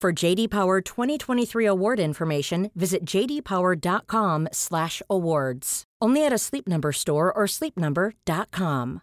For JD Power 2023 award information, visit jdpower.com/awards. Only at a Sleep Number store or sleepnumber.com.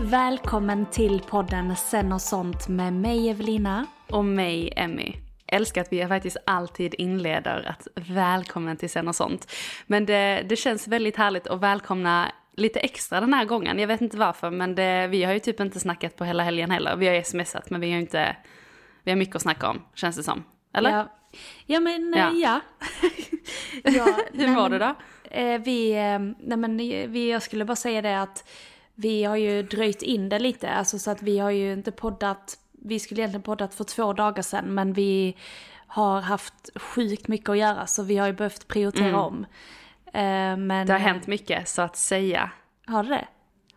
Välkommen till podden Sen och sånt med mig Evelina. Och mig, Emmy. Älskar att vi faktiskt alltid inleder att välkommen till Sen och sånt. Men det, det känns väldigt härligt att välkomna lite extra den här gången. Jag vet inte varför, men det, vi har ju typ inte snackat på hela helgen heller. Vi har smsat, men vi har inte... Vi har mycket att snacka om, känns det som. Eller? Ja, ja men Ja. ja. ja. Hur men, det då? Eh, vi, eh, nej men vi, jag skulle bara säga det att vi har ju dröjt in det lite, alltså så att vi har ju inte poddat, vi skulle egentligen poddat för två dagar sedan men vi har haft sjukt mycket att göra så vi har ju behövt prioritera Mm. om. Eh, men, Det har hänt mycket, så att säga. Har det?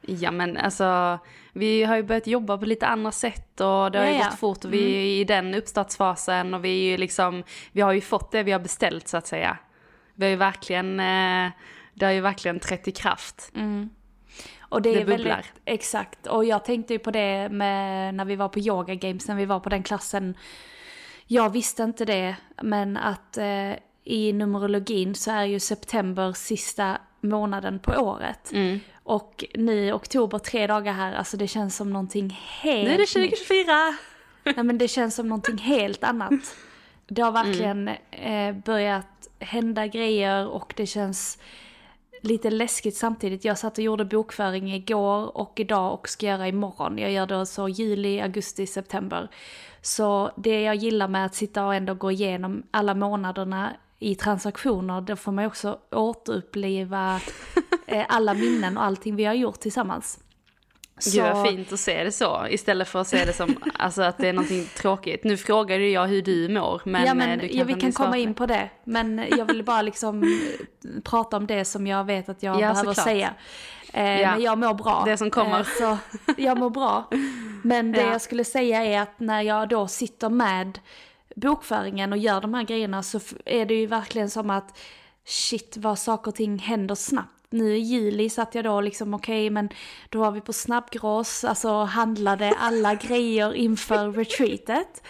Ja men alltså, vi har ju börjat jobba på lite andra sätt och det har ju Ja, ja. gått fort och vi är i den uppstartsfasen och vi är ju liksom, vi har ju fått det vi har beställt så att säga. Vi har ju verkligen, eh, det har ju verkligen trätt i kraft. Och det, Det är bubblar. väldigt, exakt. Och jag tänkte ju på det med när vi var på yoga games, när vi var på den klassen. Jag visste inte det, men att eh, i numerologin så är ju september sista månaden på året. Mm. Och nu oktober, tre dagar här, alltså det känns som någonting helt Nu är det nytt. 2024! Nej men det känns som någonting helt annat. Det har verkligen eh, börjat hända grejer och det känns lite läskigt samtidigt. Jag satt och gjorde bokföring igår och idag och ska göra imorgon. Jag gör det så juli, augusti, september. Så det jag gillar med att sitta och ändå gå igenom alla månaderna i transaktioner, då får man också återuppleva eh, alla minnen och allting vi har gjort tillsammans. Gud vad fint att se det så, istället för att se det som alltså, att det är någonting tråkigt. Nu frågade jag hur du mår, men, ja, eh, men du ja, vi kan vill komma in på det. Men jag ville bara liksom eh, prata om det som jag vet att jag Ja, behöver såklart. säga. Eh, Ja. Men jag mår bra. Det som kommer. Eh, så jag mår bra. Men det Ja. jag skulle säga är att när jag då sitter med bokföringen och gör de här grejerna så är det ju verkligen som att shit vad saker och ting händer snabbt. Nu i juli satt jag då liksom okej men då var vi på snabbgrås, alltså handlade alla grejer inför retreatet.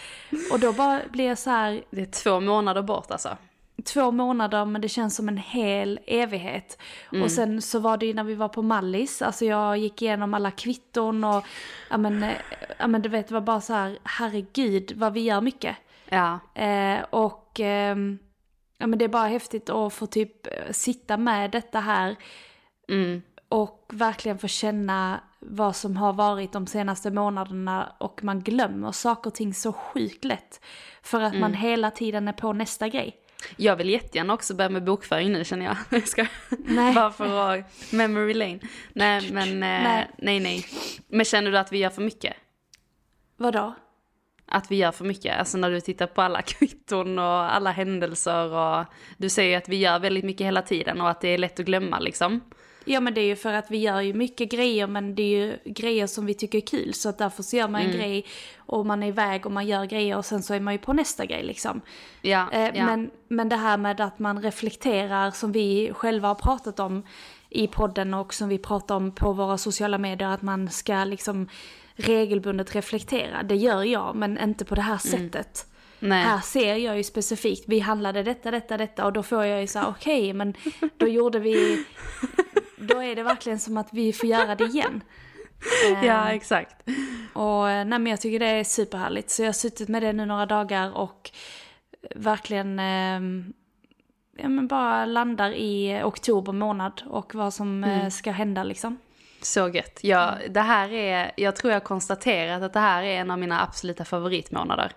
Och då bara blir jag så här, Det är två månader bort alltså. två månader men det känns som en hel evighet. Och sen så var det ju när vi var på Mallis, alltså jag gick igenom alla kvitton och ja men, eh, ja men du vet det var bara så här, herregud vad vi gör mycket. Ja, Eh, och ehm, ja men det är bara häftigt att få typ eh, sitta med detta här mm. och verkligen få känna vad som har varit de senaste månaderna och man glömmer saker och ting så sjukt lätt. För att man hela tiden är på nästa grej. Jag vill jättegärna också börja med bokföring nu känner jag. jag ska, Nej. Bara för att, memory lane. Nej men, eh, Nej. nej nej. Men känner du att vi gör för mycket? Vadå? Att vi gör för mycket. Alltså när du tittar på alla kvitton och alla händelser och du säger att vi gör väldigt mycket hela tiden och att det är lätt att glömma liksom. Ja men det är ju för att vi gör ju mycket grejer men det är ju grejer som vi tycker är kul så att därför så gör man en Mm. grej och man är iväg och man gör grejer och sen så är man ju på nästa grej liksom. Ja, Eh, ja. men, men det här med att man reflekterar som vi själva har pratat om i podden och som vi pratar om på våra sociala medier att man ska liksom regelbundet reflektera. Det gör jag men inte på det här sättet. Mm. Nej. Här ser jag ju specifikt, vi handlade detta, detta, detta och då får jag ju så här, okej men då gjorde vi, då är det verkligen som att vi får göra det igen. Eh, Ja, exakt. och eh, nej men jag tycker det är superhärligt. Så jag har suttit med det nu några dagar och verkligen ehm, ja, men bara landar i oktober månad och vad som eh, ska hända liksom. Så gött. Ja, det här är, jag tror jag har konstaterat att det här är en av mina absoluta favoritmånader.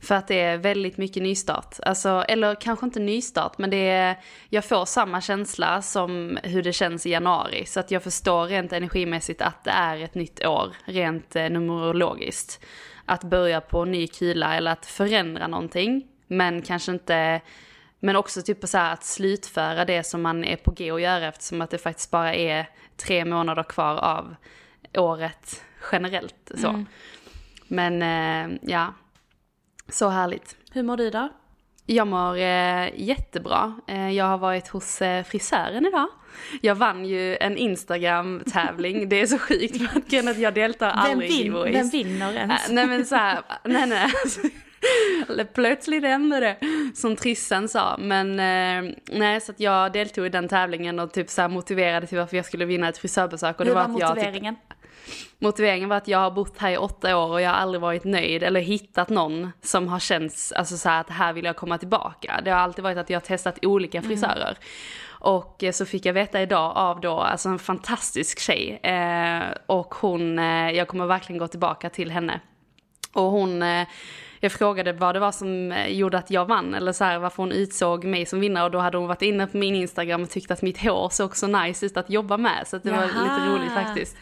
För att det är väldigt mycket nystart. Alltså, eller kanske inte nystart, men det är, jag får samma känsla som hur det känns i januari. Så att jag förstår rent energimässigt att det är ett nytt år, rent eh, numerologiskt. Att börja på ny kula eller att förändra någonting, men kanske inte men också typ så här att slutföra det som man är på G att göra eftersom att det faktiskt bara är tre månader kvar av året generellt. Så. Men eh, ja, så härligt. Hur mår du då? Jag mår eh, jättebra. Eh, jag har varit hos eh, frisören idag. Jag vann ju en Instagram-tävling. Det är så sjukt för att jag deltar Vem, aldrig i vin, giveaways. vem vinner ens? Äh, nej men så här, nej nej. Eller plötsligt hände det, som Trissan sa. Men eh, nej, så att jag deltog i den tävlingen och typ så motiverade till varför jag skulle vinna ett frisörbesök. Och det Hur var att jag, typ, motiveringen? motiveringen var att jag har bott här i åtta år och jag har aldrig varit nöjd eller hittat någon som har känts, alltså så här att här vill jag komma tillbaka. Det har alltid varit att jag har testat olika frisörer. Och eh, så fick jag veta idag av då, alltså en fantastisk tjej. Eh, och hon, eh, jag kommer verkligen gå tillbaka till henne. Och hon, eh, jag frågade vad det var som eh, gjorde att jag vann, eller så här, varför hon utsåg mig som vinnare. Och då hade hon varit inne på min Instagram och tyckt att mitt hår såg så nice ut att jobba med. Så det var Jaha. lite roligt faktiskt.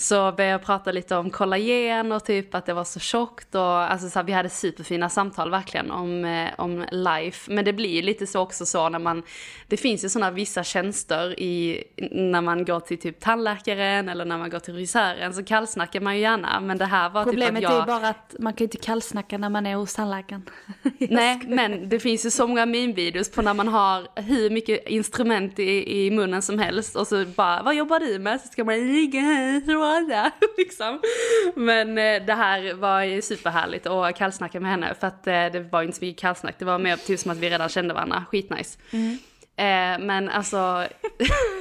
Så började jag prata lite om kollagen och typ att det var så tjockt. Och, alltså, så här, vi hade superfina samtal verkligen om, eh, om life. Men det blir ju lite så också så när man, det finns ju sådana vissa tjänster i, när man går till typ tandläkaren eller när man går till frisören så kallsnackar man ju gärna. Men det här var Problemet typ att är jag... ju bara att man kan ju inte kallsnacka när man är hos tandläkaren. Nej, men det finns ju så många meme-videos på när man har hur mycket instrument i, i munnen som helst och så bara, vad jobbar du med? Så ska man ligga här alla, liksom. Men eh, det här var ju superhärligt att kallsnacka med henne för att eh, det var ju inte så mycket kallsnack, det var mer typ som att vi redan kände varandra, skitnice. Eh, men alltså,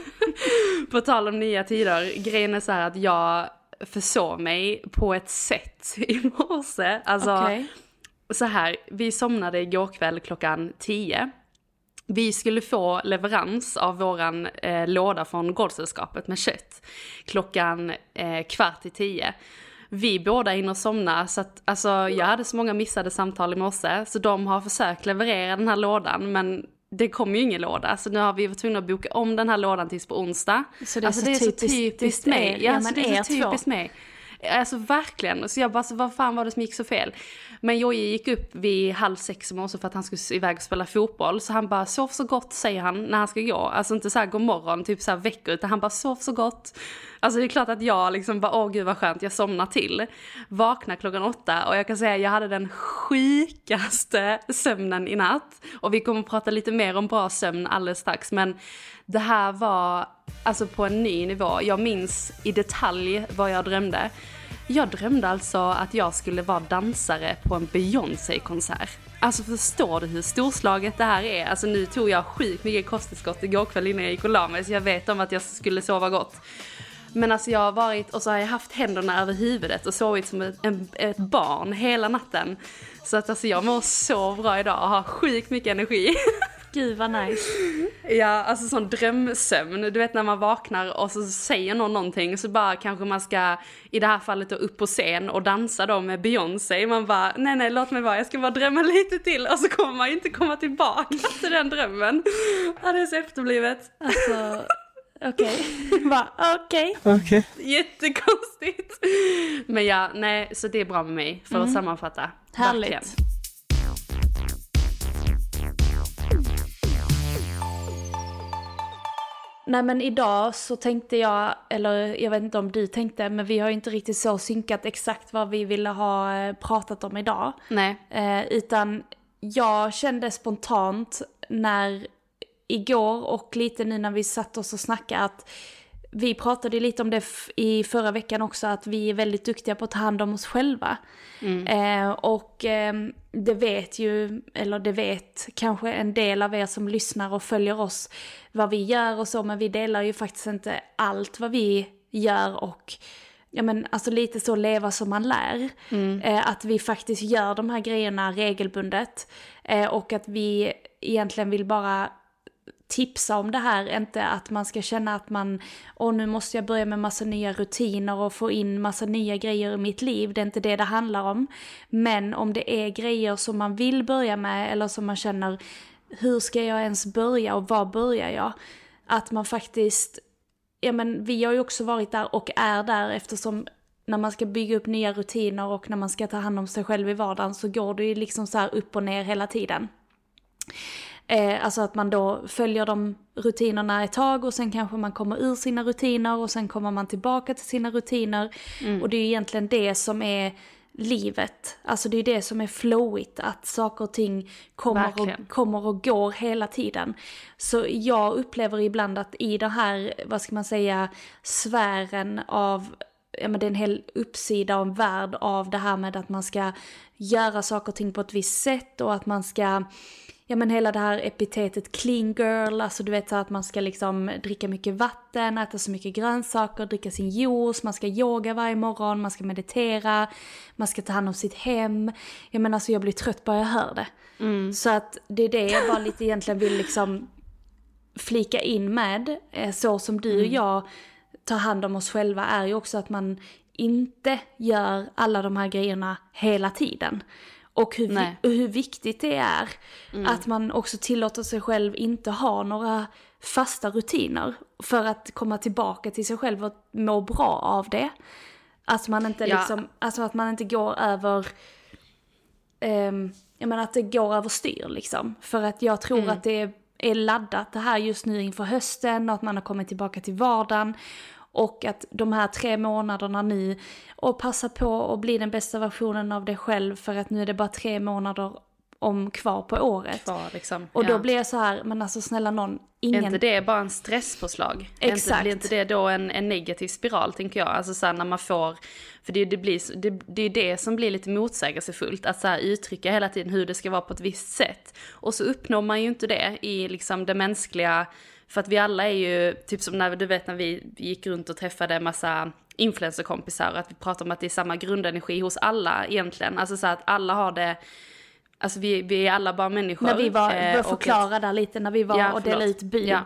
på tal om nya tider, grejen är så här att jag försov mig på ett sätt i morse. Alltså, Okej. så här, vi somnade igår kväll klockan 10. Vi skulle få leverans av våran eh, låda från Gårdsällskapet med kött klockan eh, kvart i tio. Vi båda hinner somna så att alltså, jag hade så många missade samtal i morse så de har försökt leverera den här lådan men det kom ju ingen låda så nu har vi varit tvungna att boka om den här lådan tills på onsdag. Så det är alltså, så det är så typiskt- mig. Ja, Ja, så det är så typiskt mig. Alltså verkligen. Så jag bara, så vad fan var det som gick så fel? Men Jojje gick upp vid halv sex i morse för att han skulle iväg och spela fotboll. Så han bara, sov så gott säger han när han ska gå. Alltså inte så här god morgon, typ så här veckor, utan han bara, sov så gott. Alltså det är klart att jag liksom bara, åh gud vad skönt, jag somnar till. Vaknar klockan åtta och jag kan säga jag hade den sjukaste sömnen i natt. Och vi kommer att prata lite mer om bra sömn alldeles strax. Men det här var alltså på en ny nivå. Jag minns i detalj vad jag drömde. Jag drömde alltså att jag skulle vara dansare på en Beyoncé-konsert. Alltså förstår du hur storslaget det här är? Alltså nu tog jag sjukt mycket kosttillskott igår kväll innan jag gick och la mig så jag vet om att jag skulle sova gott. Men alltså jag har varit, och så har jag haft händerna över huvudet och sovit som ett, en, ett barn hela natten. Så att alltså jag mår så bra idag och har sjukt mycket energi. Gud vad nice. Ja, alltså sån drömsömn. Du vet när man vaknar och så säger någon någonting så bara kanske man ska, i det här fallet då upp på scen och dansa då med Beyoncé. Man bara, nej nej låt mig vara, jag ska bara drömma lite till och så kommer man inte komma tillbaka till den drömmen. Ja, det är så efterblivet. Alltså, Okej. Okej. Okej. Jättekonstigt. Men ja, nej, så det är bra med mig för att sammanfatta. Mm. Härligt. Verkligen. Nej men idag så tänkte jag, eller jag vet inte om du tänkte, men vi har ju inte riktigt så synkat exakt vad vi ville ha eh, pratat om idag. Nej. Eh, utan jag kände spontant när igår och lite nu när vi satt oss och snackade att vi pratade lite om det i förra veckan också, att vi är väldigt duktiga på att ta hand om oss själva. Eh, och eh, det vet ju, eller det vet kanske en del av er som lyssnar och följer oss vad vi gör och så, men vi delar ju faktiskt inte allt vad vi gör och ja men alltså lite så leva som man lär. Eh, att vi faktiskt gör de här grejerna regelbundet. Eh, och att vi egentligen vill bara tipsa om det här, inte att man ska känna att man, åh nu måste jag börja med massa nya rutiner och få in massa nya grejer i mitt liv, det är inte det det handlar om. Men om det är grejer som man vill börja med eller som man känner, hur ska jag ens börja och var börjar jag? Att man faktiskt, ja men vi har ju också varit där och är där eftersom när man ska bygga upp nya rutiner och när man ska ta hand om sig själv i vardagen så går det ju liksom så här upp och ner hela tiden. Eh, alltså att man då följer de rutinerna ett tag och sen kanske man kommer ur sina rutiner och sen kommer man tillbaka till sina rutiner. Och det är ju egentligen det som är livet. Alltså det är det som är flowigt, att saker och ting kommer Verkligen. och, kommer och går hela tiden. Så jag upplever ibland att i den här, vad ska man säga, sfären av ja men det är en hel uppsida och en värld av det här med att man ska göra saker och ting på ett visst sätt och att man ska, ja men hela det här epitetet clean girl, alltså du vet så att man ska liksom dricka mycket vatten, äta så mycket grönsaker, dricka sin juice, man ska yoga varje morgon, man ska meditera, man ska ta hand om sitt hem. Jag menar alltså jag blir trött bara jag hör det. Så att det är det jag bara lite egentligen vill liksom flika in med, eh, så som du och jag tar hand om oss själva, är ju också att man inte gör alla de här grejerna hela tiden. Och hur, vi, och hur viktigt det är att man också tillåter sig själv inte ha några fasta rutiner för att komma tillbaka till sig själv och må bra av det. Att man inte Ja. liksom, alltså att man inte går över ehm, jag menar att det går överstyr liksom. För att jag tror Mm. att det är laddat det här just nu inför hösten och att man har kommit tillbaka till vardagen. Och att de här tre månaderna nu, och passa på att bli den bästa versionen av dig själv för att nu är det bara tre månader om kvar på året. Kvar liksom. Och då Ja. blir jag så här, men alltså snälla någon, Är ingen... inte det bara en stresspåslag? Är Inte, Exakt. blir inte det då en, en negativ spiral, tänker jag? Alltså så här, när man får, för det, det, blir, det, det är det som blir lite motsägelsefullt, att så här, uttrycka hela tiden hur det ska vara på ett visst sätt. Och så uppnår man ju inte det i liksom det mänskliga, för att vi alla är ju, typ som när du vet när vi gick runt och träffade en massa influencerkompisar, att vi pratar om att det är samma grundenergi hos alla egentligen. Alltså så att alla har det, alltså vi, vi är alla bara människor. När vi var, eh, och förklara där lite, när vi var Ja, och delade ut bud. Ja.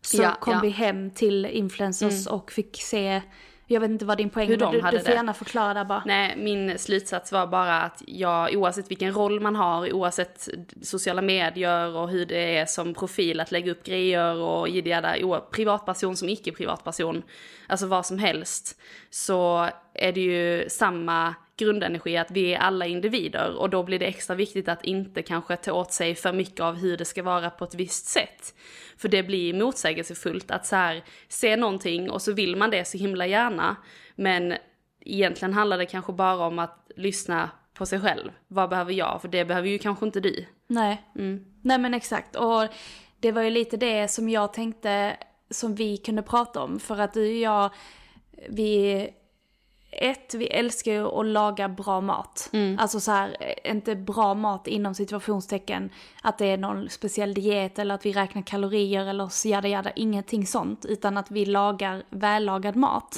Så Ja, kom vi hem till influencers och fick se, jag vet inte vad din poäng Hur de du, hade du får det. gärna förklara där bara. Nej, min slutsats var bara att jag, oavsett vilken roll man har, oavsett sociala medier och hur det är som profil att lägga upp grejer och jidda, privatperson som icke-privatperson, alltså vad som helst, så är det ju samma grundenergi att vi är alla individer och då blir det extra viktigt att inte kanske ta åt sig för mycket av hur det ska vara på ett visst sätt. För det blir motsägelsefullt att så här, se någonting och så vill man det så himla gärna, men egentligen handlar det kanske bara om att lyssna på sig själv. Vad behöver jag? För det behöver ju kanske inte du. Nej. Mm. Nej men exakt. Och det var ju lite det som jag tänkte som vi kunde prata om. För att du och jag, vi... Ett, vi älskar ju att laga bra mat. Alltså så här, inte bra mat inom situationstecken. Att det är någon speciell diet eller att vi räknar kalorier eller så jada jada. Ingenting sånt. Utan att vi lagar vällagad mat.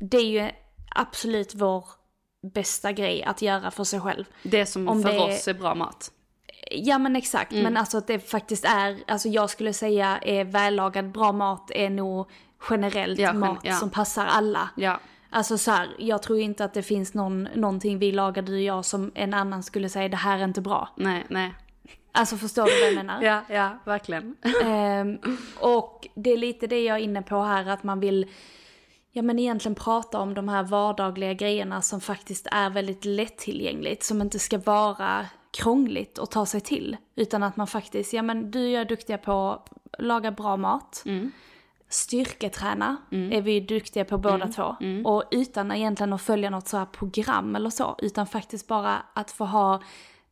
Det är ju absolut vår bästa grej att göra för sig själv. Det som Om för det är- oss är bra mat. Ja men exakt, men alltså att det faktiskt är, alltså jag skulle säga är vällagad bra mat är nog generellt Ja, mat ja. som passar alla. Ja. Alltså så här, jag tror inte att det finns någon, någonting vi lagar du och jag som en annan skulle säga det här är inte bra. Nej, nej. Alltså förstår du vad jag menar? Ja, ja, verkligen. Ehm, och det är lite det jag är inne på här, att man vill ja men egentligen prata om de här vardagliga grejerna som faktiskt är väldigt lättillgängligt, som inte ska vara krångligt att ta sig till. Utan att man faktiskt, ja men du och jag är duktiga på att laga bra mat. Styrketräna är vi duktiga på båda två. Och utan egentligen att följa något så här program eller så, utan faktiskt bara att få ha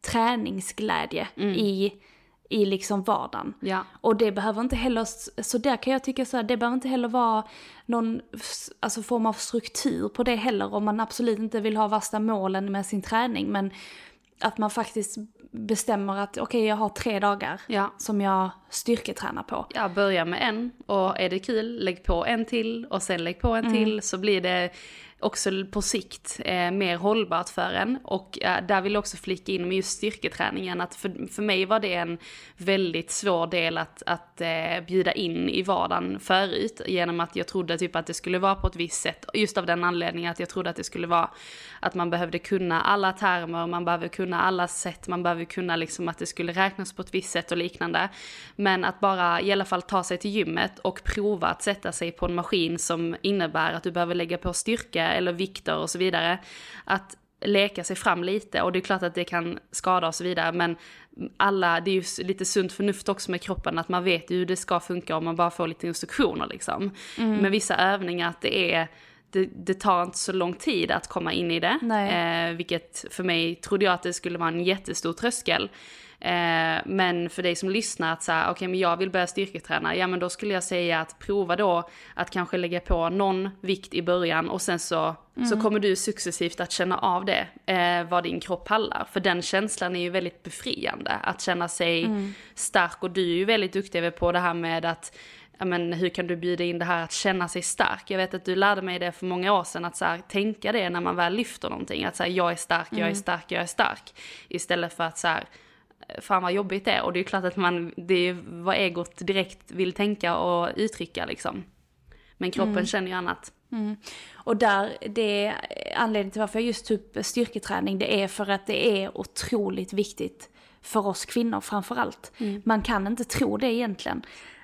träningsglädje i, i liksom vardagen. Ja. Och det behöver inte heller, så där kan jag tycka så här, det behöver inte heller vara någon alltså form av struktur på det heller om man absolut inte vill ha värsta målen med sin träning. Men att man faktiskt bestämmer att okej jag har tre dagar Ja. som jag styrketränar på. Ja, börja med en och är det kul, lägg på en till och sen lägg på en till så blir det också på sikt eh, mer hållbart för en. Och eh, där vill jag också flika in med just styrketräningen, att för, för mig var det en väldigt svår del att, att eh, bjuda in i vardagen förut, genom att jag trodde typ att det skulle vara på ett visst sätt, just av den anledningen att jag trodde att det skulle vara att man behövde kunna alla termer, man behöver kunna alla sätt, man behöver kunna liksom att det skulle räknas på ett visst sätt och liknande. Men att bara i alla fall ta sig till gymmet och prova att sätta sig på en maskin som innebär att du behöver lägga på styrka eller vikter och så vidare. Att leka sig fram lite och det är klart att det kan skada och så vidare men alla, det är ju lite sunt förnuft också med kroppen att man vet ju hur det ska funka om man bara får lite instruktioner liksom. Med vissa övningar att det är det, det tar inte så lång tid att komma in i det. Eh, vilket för mig trodde jag att det skulle vara en jättestor tröskel. Eh, men för dig som lyssnar att säga, okej men jag vill börja styrketräna, ja men då skulle jag säga att prova då att kanske lägga på någon vikt i början och sen så, så kommer du successivt att känna av det, eh, vad din kropp pallar. För den känslan är ju väldigt befriande, att känna sig stark och du är ju väldigt duktig på det här med att men hur kan du bjuda in det här att känna sig stark? Jag vet att du lärde mig det för många år sedan, att så här, tänka det när man väl lyfter någonting. Att så här, jag är stark, jag är stark, jag är stark. Istället för att så här, fan vad jobbigt det är. Och det är klart att man, det är vad egot direkt vill tänka och uttrycka liksom. Men kroppen känner ju annat. Och där, det är anledningen till varför jag just upp styrketräning, det är för att det är otroligt viktigt för oss kvinnor framförallt. Man kan inte tro det egentligen.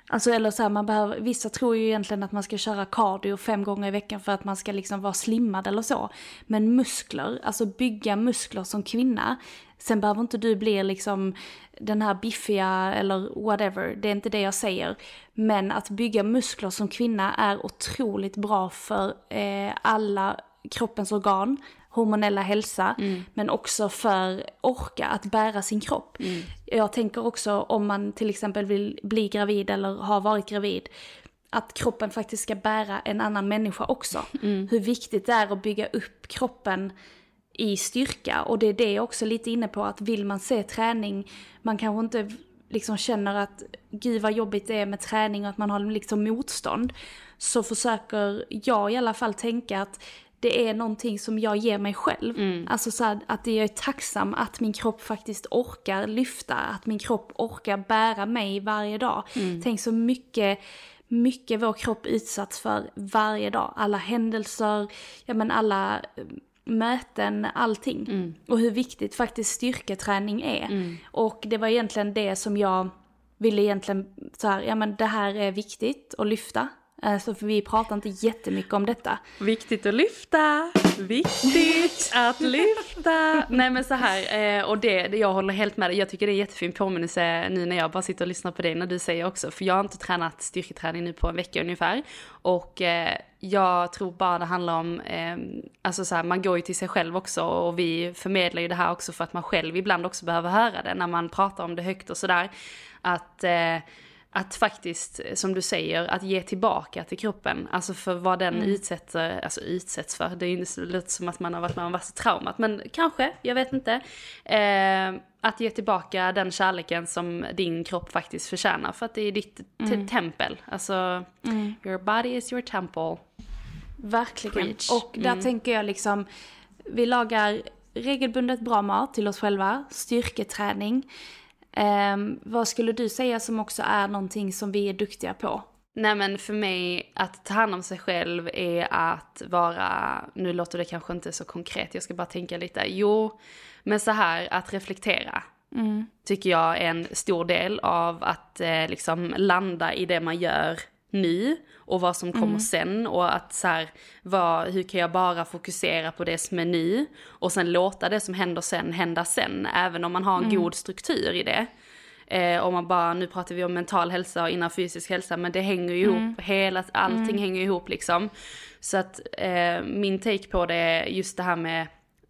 Alltså eller så här, man behöver, vissa tror ju egentligen att man ska köra cardio fem gånger i veckan för att man ska liksom vara slimmad eller så. Men muskler, alltså bygga muskler som kvinna, sen behöver inte du bli liksom den här biffiga eller whatever, det är inte det jag säger. Men att bygga muskler som kvinna är otroligt bra för eh, alla kroppens organ, hormonella hälsa, men också för orka, att bära sin kropp. Jag tänker också om man till exempel vill bli gravid eller har varit gravid, att kroppen faktiskt ska bära en annan människa också. Hur viktigt det är att bygga upp kroppen i styrka. Och det är det jag också lite inne på, att vill man se träning, man kanske inte liksom känner att gud vad jobbigt det är med träning och att man har liksom motstånd. Så försöker jag i alla fall tänka att det är någonting som jag ger mig själv. Alltså så här, att jag är tacksam att min kropp faktiskt orkar lyfta, att min kropp orkar bära mig varje dag. Tänk så mycket mycket vår kropp utsatts för varje dag. Alla händelser, ja men alla möten, allting. Och hur viktigt faktiskt styrketräning är. Och det var egentligen det som jag ville egentligen så här, ja men det här är viktigt att lyfta. Alltså för vi pratar inte jättemycket om detta. Viktigt att lyfta, viktigt att lyfta. Nej men så här, eh, och det, jag håller helt med dig. Jag tycker det är en jättefin påminnelse nu när jag bara sitter och lyssnar på dig när du säger också. För jag har inte tränat styrketräning nu på en vecka ungefär. Och eh, jag tror bara det handlar om, ehm, alltså så här, man går ju till sig själv också och vi förmedlar ju det här också för att man själv ibland också behöver höra det när man pratar om det högt och sådär. Att eh, att faktiskt, som du säger, att ge tillbaka till kroppen. Alltså för vad den utsätter, alltså utsätts för. Det är ju inte lite som att man har varit med om värsta traumat, men kanske, jag vet inte. Eh, att ge tillbaka den kärleken som din kropp faktiskt förtjänar. För att det är ditt te- tempel. Alltså, your body is your temple. Verkligen. Preach. Och där tänker jag liksom, vi lagar regelbundet bra mat till oss själva, styrketräning. Ehm, vad skulle du säga som också är någonting som vi är duktiga på? Nej men för mig, att ta hand om sig själv är att vara, nu låter det kanske inte så konkret, jag ska bara tänka lite, jo, men så här att reflektera. Tycker jag är en stor del av att eh, liksom landa i det man gör nu och vad som kommer sen och att så här, vad, hur kan jag bara fokusera på det som är nu och sen låta det som händer sen hända sen, även om man har en god struktur i det. Eh, om man bara, nu pratar vi om mental hälsa och innan fysisk hälsa, men det hänger ju ihop, hela, allting hänger ihop liksom. Så att eh, min take på det är just det här med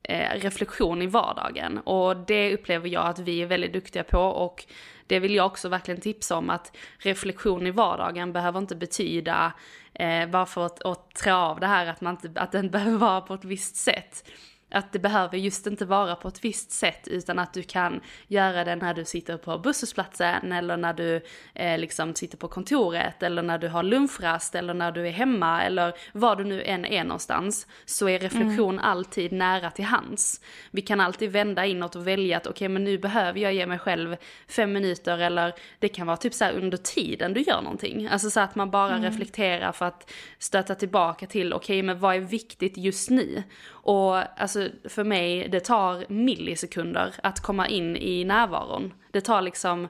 eh, reflektion i vardagen. Och det upplever jag att vi är väldigt duktiga på och det vill jag också verkligen tipsa om att reflektion i vardagen behöver inte betyda eh, bara för att, att trä av det här att, man inte, att den behöver vara på ett visst sätt. Att det behöver just inte vara på ett visst sätt utan att du kan göra det när du sitter på busshållplatsen eller när du eh, liksom sitter på kontoret eller när du har lunchrast eller när du är hemma eller var du nu än är någonstans så är reflektion alltid nära till hands. Vi kan alltid vända inåt och välja att okej men nu behöver jag ge mig själv fem minuter eller det kan vara typ så här under tiden du gör någonting. Alltså så att man bara reflekterar för att stöta tillbaka till okej men vad är viktigt just nu? Och alltså för mig, det tar millisekunder att komma in i närvaron. Det tar liksom,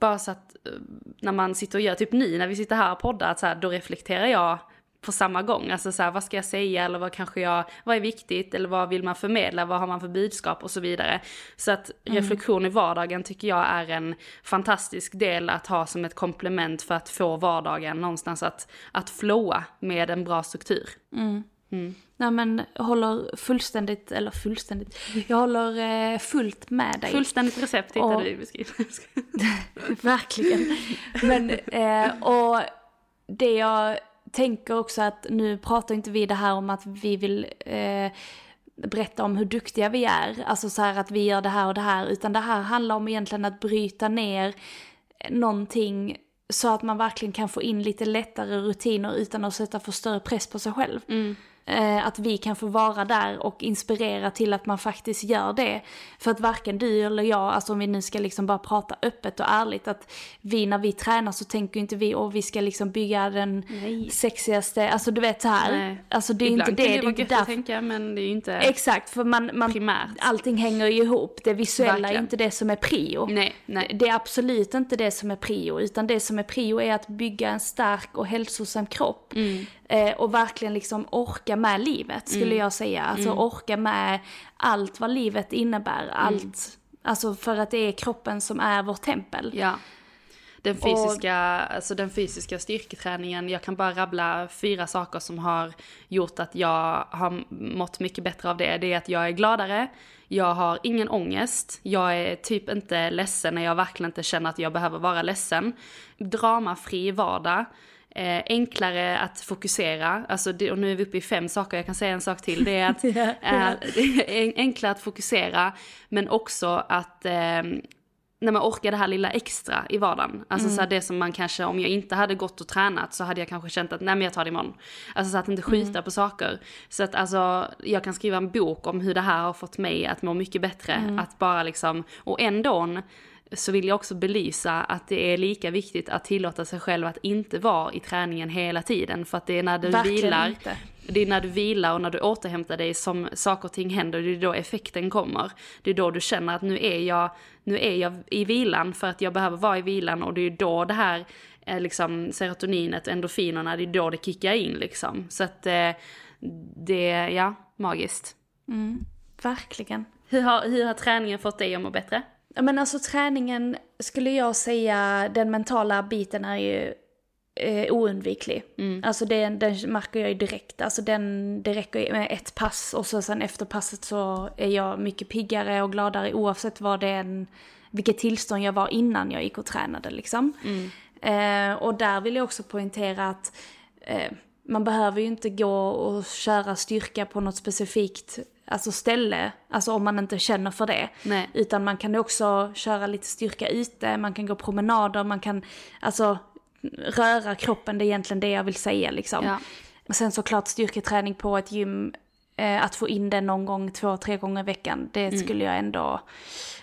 bara så att eh, när man sitter och gör, typ nu när vi sitter här och poddar, att så här, då reflekterar jag på samma gång. Alltså så här, vad ska jag säga eller vad kanske jag, vad är viktigt eller vad vill man förmedla, vad har man för budskap och så vidare. Så att reflektion i vardagen tycker jag är en fantastisk del att ha som ett komplement för att få vardagen någonstans att, att flowa med en bra struktur. Nej men håller fullständigt, eller fullständigt, jag håller eh, fullt med dig. Fullständigt recept hittar Och- du i beskrivningen. Verkligen. Men, eh, och det jag tänker också att nu pratar inte vi det här om att vi vill eh, berätta om hur duktiga vi är, alltså så här att vi gör det här och det här, utan det här handlar om egentligen att bryta ner någonting så att man verkligen kan få in lite lättare rutiner utan att sätta för större press på sig själv. Eh, att vi kan få vara där och inspirera till att man faktiskt gör det. För att varken du eller jag, alltså om vi nu ska liksom bara prata öppet och ärligt, att vi när vi tränar så tänker inte vi att vi ska liksom bygga den Nej. sexigaste, alltså du vet så här. Nej. Alltså det är Ibland inte det, kan det är vara gött att tänka men det är ju inte Exakt, för man, man, primärt. allting hänger ju ihop. Det visuella är Verkligen. inte det som är prio. Nej, nej. Det är absolut inte det som är prio, utan det som är prio är att bygga en stark och hälsosam kropp. Mm. Eh, och verkligen liksom orka med livet, skulle Mm. jag säga. Alltså orka med allt vad livet innebär, Mm. allt. Alltså för att det är kroppen som är vårt tempel. Ja. Den fysiska, alltså den fysiska styrketräningen, jag kan bara rabbla fyra saker som har gjort att jag har mått mycket bättre av det. Det är att jag är gladare, jag har ingen ångest, jag är typ inte ledsen när jag verkligen inte känner att jag behöver vara ledsen. Dramafri vardag. Eh, enklare att fokusera, alltså det, och nu är vi uppe i fem saker, jag kan säga en sak till. Det är att eh, det är enklare att fokusera, men också att eh, när man orkar det här lilla extra i vardagen. Alltså så här det som man kanske, om jag inte hade gått och tränat så hade jag kanske känt att nej men jag tar det imorgon. Alltså så att inte skjuta på saker. Så att alltså, jag kan skriva en bok om hur det här har fått mig att må mycket bättre. Att bara liksom, och ändå så vill jag också belysa att det är lika viktigt att tillåta sig själv att inte vara i träningen hela tiden. För att det är när du Verkligen vilar inte. det är när du vilar och när du återhämtar dig som saker och ting händer, det är då effekten kommer. Det är då du känner att nu är jag, nu är jag i vilan för att jag behöver vara i vilan och det är då det här eh, liksom serotoninet endorfinerna, det är då det kickar in liksom. Så att eh, det, ja, magiskt. Verkligen. Hur har, hur har träningen fått dig att må bättre? Men alltså träningen skulle jag säga, den mentala biten är ju eh, oundviklig. Alltså den, den märker jag ju direkt. Alltså den, det räcker med ett pass och så sen efter passet så är jag mycket piggare och gladare oavsett vad det är en, vilket tillstånd jag var innan jag gick och tränade liksom. Eh, och där vill jag också poängtera att eh, man behöver ju inte gå och köra styrka på något specifikt alltså ställe, alltså om man inte känner för det. Nej. Utan man kan också köra lite styrka ute, man kan gå promenader, man kan alltså röra kroppen, det är egentligen det jag vill säga liksom. Ja. Sen såklart styrketräning på ett gym, eh, att få in det någon gång, två, tre gånger i veckan, det Mm. skulle jag ändå,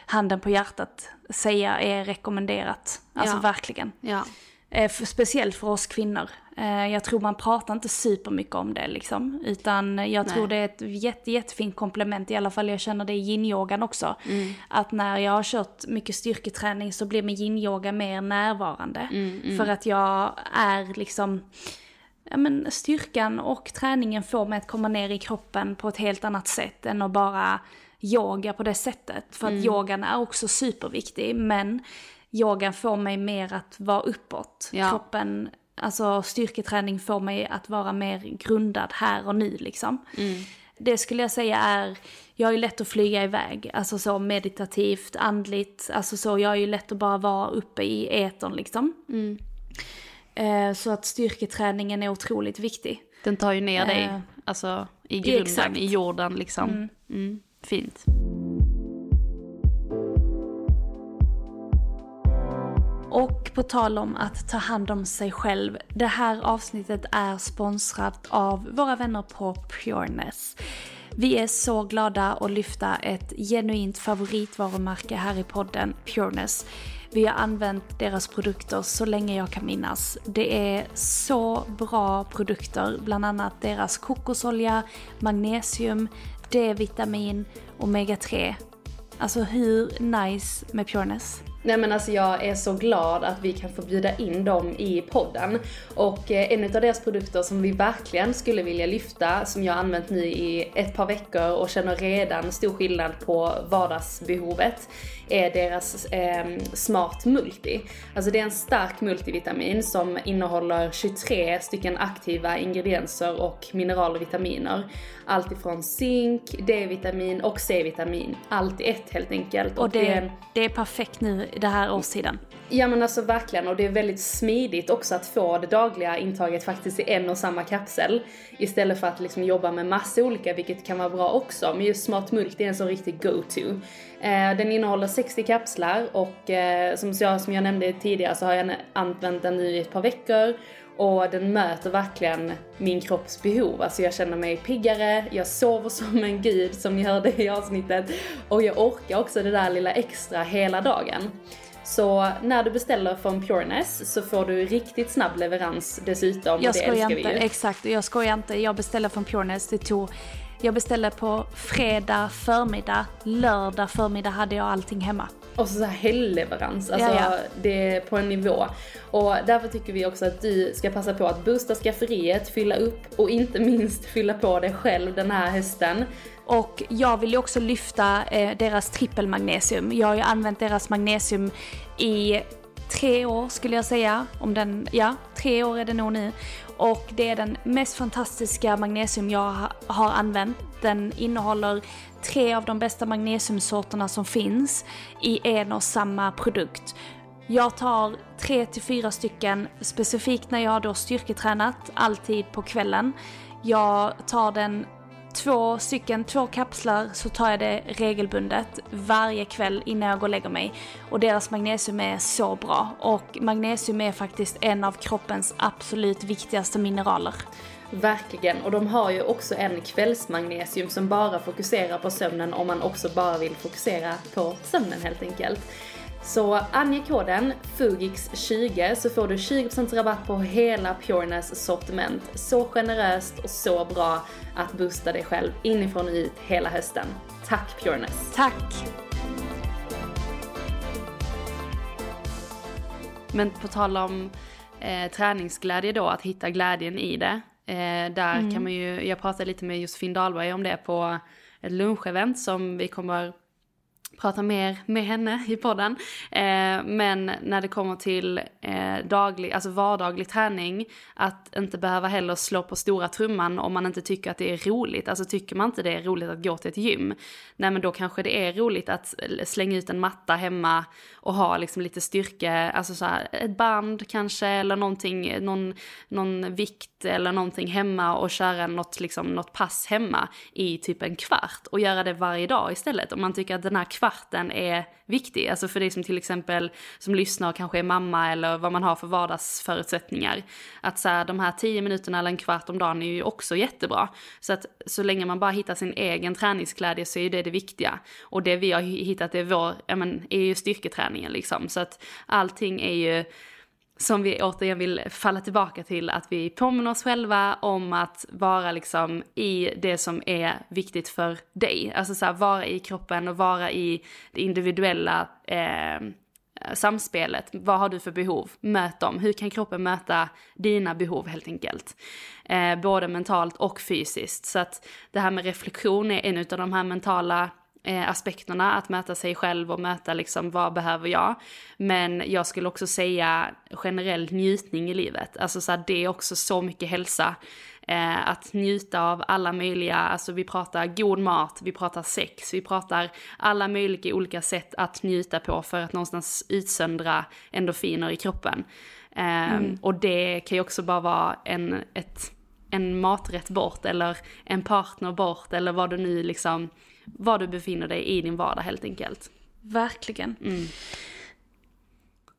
handen på hjärtat, säga är rekommenderat. Alltså Ja. verkligen. Ja. Eh, för, speciellt för oss kvinnor. Eh, jag tror man pratar inte supermycket om det liksom. Utan jag Nej. tror det är ett jätte, jättefint komplement, i alla fall jag känner det i yin-yogan också. Att när jag har kört mycket styrketräning så blir min yin-yoga mer närvarande. För att jag är liksom, ja men styrkan och träningen får mig att komma ner i kroppen på ett helt annat sätt än att bara yoga på det sättet. För att yogan är också superviktig, men yogan får mig mer att vara uppåt. Ja. Kroppen, alltså styrketräning får mig att vara mer grundad här och nu liksom. Det skulle jag säga är, jag ju lätt att flyga iväg, alltså så meditativt, andligt, alltså så, jag är ju lätt att bara vara uppe i etern liksom. Eh, så att styrketräningen är otroligt viktig. Den tar ju ner dig, Eh, alltså i grunden, exakt. i jorden liksom. Mm. Fint. Och på tal om att ta hand om sig själv. Det här avsnittet är sponsrat av våra vänner på Pureness. Vi är så glada att lyfta ett genuint favoritvarumärke här i podden, Pureness. Vi har använt deras produkter så länge jag kan minnas. Det är så bra produkter, bland annat deras kokosolja, magnesium, D-vitamin, omega-3. Alltså hur nice med Pureness? Nej men alltså jag är så glad att vi kan få bjuda in dem i podden. Och eh, en av deras produkter som vi verkligen skulle vilja lyfta, som jag har använt nu i ett par veckor och känner redan stor skillnad på vardagsbehovet, är deras eh, Smart Multi. Alltså det är en stark multivitamin som innehåller 23 stycken aktiva ingredienser och mineral och vitaminer. Allt ifrån zink, D-vitamin och C-vitamin. Allt i ett helt enkelt. Och är en- det, det är perfekt nu i det här årstiden. Ja men alltså verkligen och det är väldigt smidigt också att få det dagliga intaget faktiskt i en och samma kapsel. Istället för att liksom jobba med massa olika vilket kan vara bra också. Men just Smart Multi är en sån riktig go-to. Eh, den innehåller 60 kapslar och eh, som, jag, som jag nämnde tidigare så har jag använt den nu i ett par veckor. Och den möter verkligen min kropps behov. Alltså jag känner mig piggare, jag sover som en gud som ni hörde i avsnittet. Och jag orkar också det där lilla extra hela dagen. Så när du beställer från Pureness så får du riktigt snabb leverans dessutom. Jag det skojar älskar inte, vi ju. exakt. Jag skojar inte. Jag beställde från Pureness. Det tog... Jag beställde på fredag förmiddag. Lördag förmiddag hade jag allting hemma. Och så, så här helgleverans, alltså Ja, ja. det är på en nivå. Och därför tycker vi också att du ska passa på att boosta skafferiet, fylla upp och inte minst fylla på dig själv den här hösten. Och jag vill ju också lyfta eh, deras trippelmagnesium. Jag har ju använt deras magnesium i tre år skulle jag säga. Om den, ja, tre år är det nog nu. Och det är den mest fantastiska magnesium jag har använt. Den innehåller tre av de bästa magnesiumsorterna som finns i en och samma produkt. Jag tar tre till fyra stycken specifikt när jag har då styrketränat, alltid på kvällen. Jag tar den två stycken, två kapslar så tar jag det regelbundet varje kväll innan jag går och lägger mig. Och deras magnesium är så bra. Och magnesium är faktiskt en av kroppens absolut viktigaste mineraler. Verkligen, och de har ju också en kvällsmagnesium som bara fokuserar på sömnen om man också bara vill fokusera på sömnen helt enkelt. Så ange koden FUGIX20 så får du 20% rabatt på hela Pureness sortiment. Så generöst och så bra att boosta dig själv inifrån och ut hela hösten. Tack Pureness! Tack! Men på tal om eh, träningsglädje då, att hitta glädjen i det. Eh, där kan man ju, jag pratade lite med Josefin Dahlberg om det på ett lunchevent som vi kommer prata mer med henne i podden. Eh, men när det kommer till eh, daglig, alltså vardaglig träning, att inte behöva heller slå på stora trumman om man inte tycker att det är roligt. Alltså tycker man inte det är roligt att gå till ett gym, nej men då kanske det är roligt att slänga ut en matta hemma och ha liksom lite styrke, alltså så här, ett band kanske eller någonting, någon, någon vikt eller någonting hemma och köra något, liksom, något pass hemma i typ en kvart och göra det varje dag istället. Om man tycker att den här kvarten är viktig, alltså för dig som till exempel som lyssnar och kanske är mamma eller vad man har för vardagsförutsättningar. Att så här, de här tio minuterna eller en kvart om dagen är ju också jättebra. Så att så länge man bara hittar sin egen träningsglädje så är ju det det viktiga. Och det vi har hittat är, vår, ja, men, är ju styrketräningen liksom. Så att allting är ju som vi återigen vill falla tillbaka till, att vi påminner oss själva om att vara liksom i det som är viktigt för dig. Alltså så här, vara i kroppen och vara i det individuella eh, samspelet. Vad har du för behov? Möt dem. Hur kan kroppen möta dina behov helt enkelt? Eh, både mentalt och fysiskt. Så att det här med reflektion är en av de här mentala eh, aspekterna, att möta sig själv och möta liksom vad behöver jag. Men jag skulle också säga generell njutning i livet, alltså så här, det är också så mycket hälsa. Eh, att njuta av alla möjliga, alltså vi pratar god mat, vi pratar sex, vi pratar alla möjliga olika sätt att njuta på för att någonstans utsöndra endorfiner i kroppen. Eh, mm. Och det kan ju också bara vara en, ett, en maträtt bort eller en partner bort eller vad du nu liksom var du befinner dig i din vardag helt enkelt. Verkligen. Mm.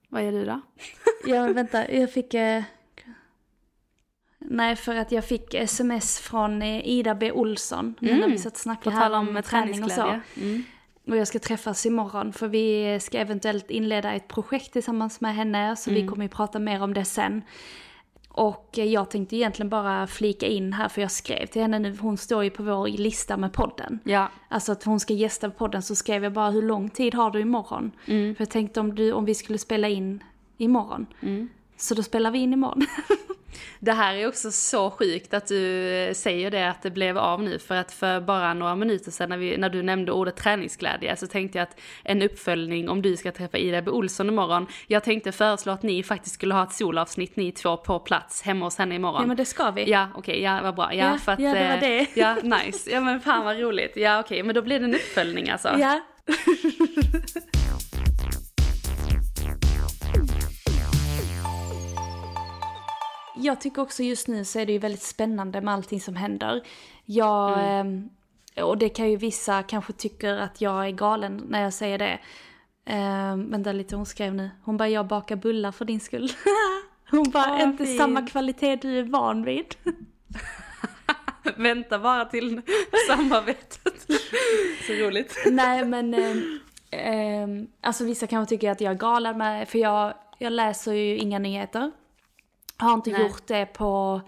Vad är du då? ja, vänta, jag fick... Eh... Nej, för att jag fick sms från eh, Ida B. Olsson. Mm. När vi satt och snackade här om, om träning och så. Mm. Och jag ska träffas imorgon för vi ska eventuellt inleda ett projekt tillsammans med henne. Så mm. vi kommer ju prata mer om det sen. Och jag tänkte egentligen bara flika in här, för jag skrev till henne nu, hon står ju på vår lista med podden. Ja. Alltså att hon ska gästa podden, så skrev jag bara hur lång tid har du imorgon? Mm. För jag tänkte om, du, om vi skulle spela in imorgon. Mm. Så då spelar vi in imorgon. Det här är också så sjukt att du säger det att det blev av nu för att för bara några minuter sedan när, vi, när du nämnde ordet träningsglädje så tänkte jag att en uppföljning om du ska träffa Ida B. Olsson imorgon. Jag tänkte föreslå att ni faktiskt skulle ha ett solavsnitt ni två på plats hemma hos henne imorgon. Ja men det ska vi. Ja okej, okay, ja vad bra. Ja, ja, för att, ja det var det. Ja nice, ja men fan vad roligt. Ja okej, okay, men då blir det en uppföljning alltså. Ja. jag tycker också just nu så är det ju väldigt spännande med allting som händer. Jag, mm. eh, och det kan ju vissa kanske tycker att jag är galen när jag säger det. Eh, vänta lite, hon skrev nu. Hon bara, jag bakar bullar för din skull. hon bara, oh, inte fint. samma kvalitet du är van vid. Vänta bara till samarbetet. Så roligt. Nej men, eh, eh, alltså vissa kanske tycker att jag är galen med, för jag, jag läser ju inga nyheter. Har inte Nej. gjort det på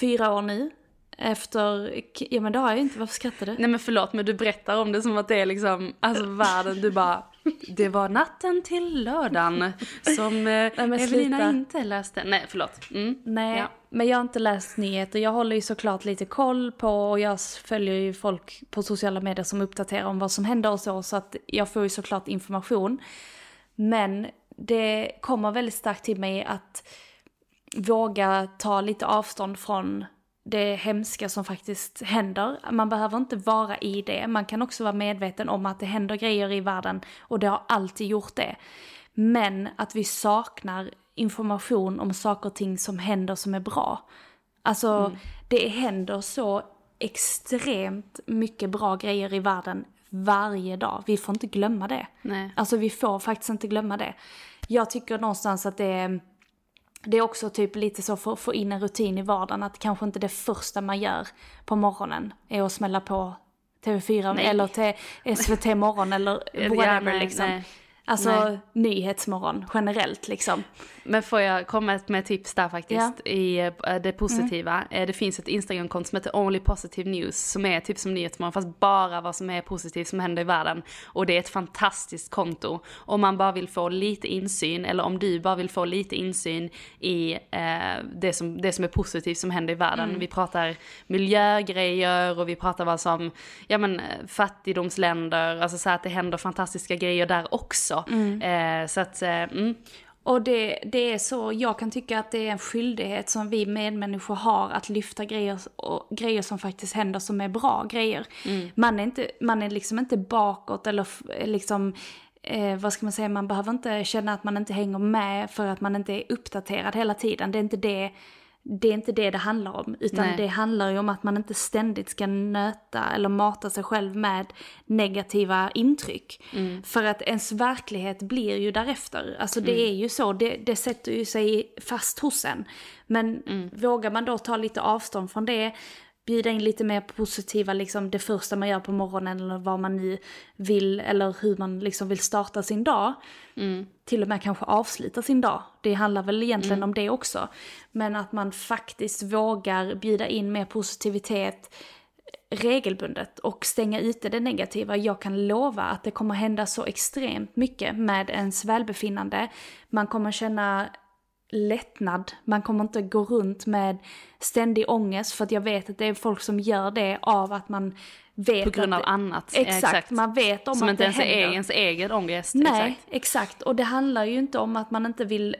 fyra år nu. Efter, ja men det har jag ju inte, varför skrattar du? Nej men förlåt men du berättar om det som att det är liksom, alltså världen, du bara Det var natten till lördagen som eh, Nej, Evelina inte läste. Nej förlåt. Mm. Nej ja. men jag har inte läst nyheter. Jag håller ju såklart lite koll på och jag följer ju folk på sociala medier som uppdaterar om vad som händer och så. Så att jag får ju såklart information. Men det kommer väldigt starkt till mig att våga ta lite avstånd från det hemska som faktiskt händer. Man behöver inte vara i det, man kan också vara medveten om att det händer grejer i världen och det har alltid gjort det. Men att vi saknar information om saker och ting som händer som är bra. Alltså, mm. det händer så extremt mycket bra grejer i världen varje dag. Vi får inte glömma det. Nej. Alltså vi får faktiskt inte glömma det. Jag tycker någonstans att det är det är också typ lite så för att få in en rutin i vardagen att kanske inte det första man gör på morgonen är att smälla på TV4 nej. eller till SVT morgon eller whatever ja, nej, liksom. Nej. Alltså Nej. nyhetsmorgon generellt liksom. Men får jag komma med tips där faktiskt ja. i eh, det positiva. Mm. Eh, det finns ett Instagramkonto som heter Only Positive News som är typ som nyhetsmorgon fast bara vad som är positivt som händer i världen. Och det är ett fantastiskt konto. Om man bara vill få lite insyn eller om du bara vill få lite insyn i eh, det, som, det som är positivt som händer i världen. Mm. Vi pratar miljögrejer och vi pratar vad som, ja men fattigdomsländer, alltså så att det händer fantastiska grejer där också. Mm. Eh, så att, eh, mm. Och det, det är så, jag kan tycka att det är en skyldighet som vi medmänniskor har att lyfta grejer, och, grejer som faktiskt händer som är bra grejer. Mm. Man, är inte, man är liksom inte bakåt eller liksom Eh, vad ska man säga, man behöver inte känna att man inte hänger med för att man inte är uppdaterad hela tiden. Det är inte det det är inte det det handlar om, utan Nej. det handlar ju om att man inte ständigt ska nöta eller mata sig själv med negativa intryck. Mm. För att ens verklighet blir ju därefter. Alltså det mm. är ju så, det, det sätter ju sig fast hos en. Men mm. vågar man då ta lite avstånd från det, bjuda in lite mer positiva, liksom det första man gör på morgonen eller vad man nu vill, eller hur man liksom vill starta sin dag. Till och med kanske avsluta sin dag. Det handlar väl egentligen om det också. Men att man faktiskt vågar bjuda in mer positivitet regelbundet och stänga ute det negativa. Jag kan lova att det kommer hända så extremt mycket med ens välbefinnande. Man kommer känna lättnad. Man kommer inte gå runt med ständig ångest för att jag vet att det är folk som gör det av att man vet På grund att av annat. Exakt, man vet om Som att inte det ens är händer. ens egen ångest. Nej, Exakt. exakt. Och det handlar ju inte om att man inte vill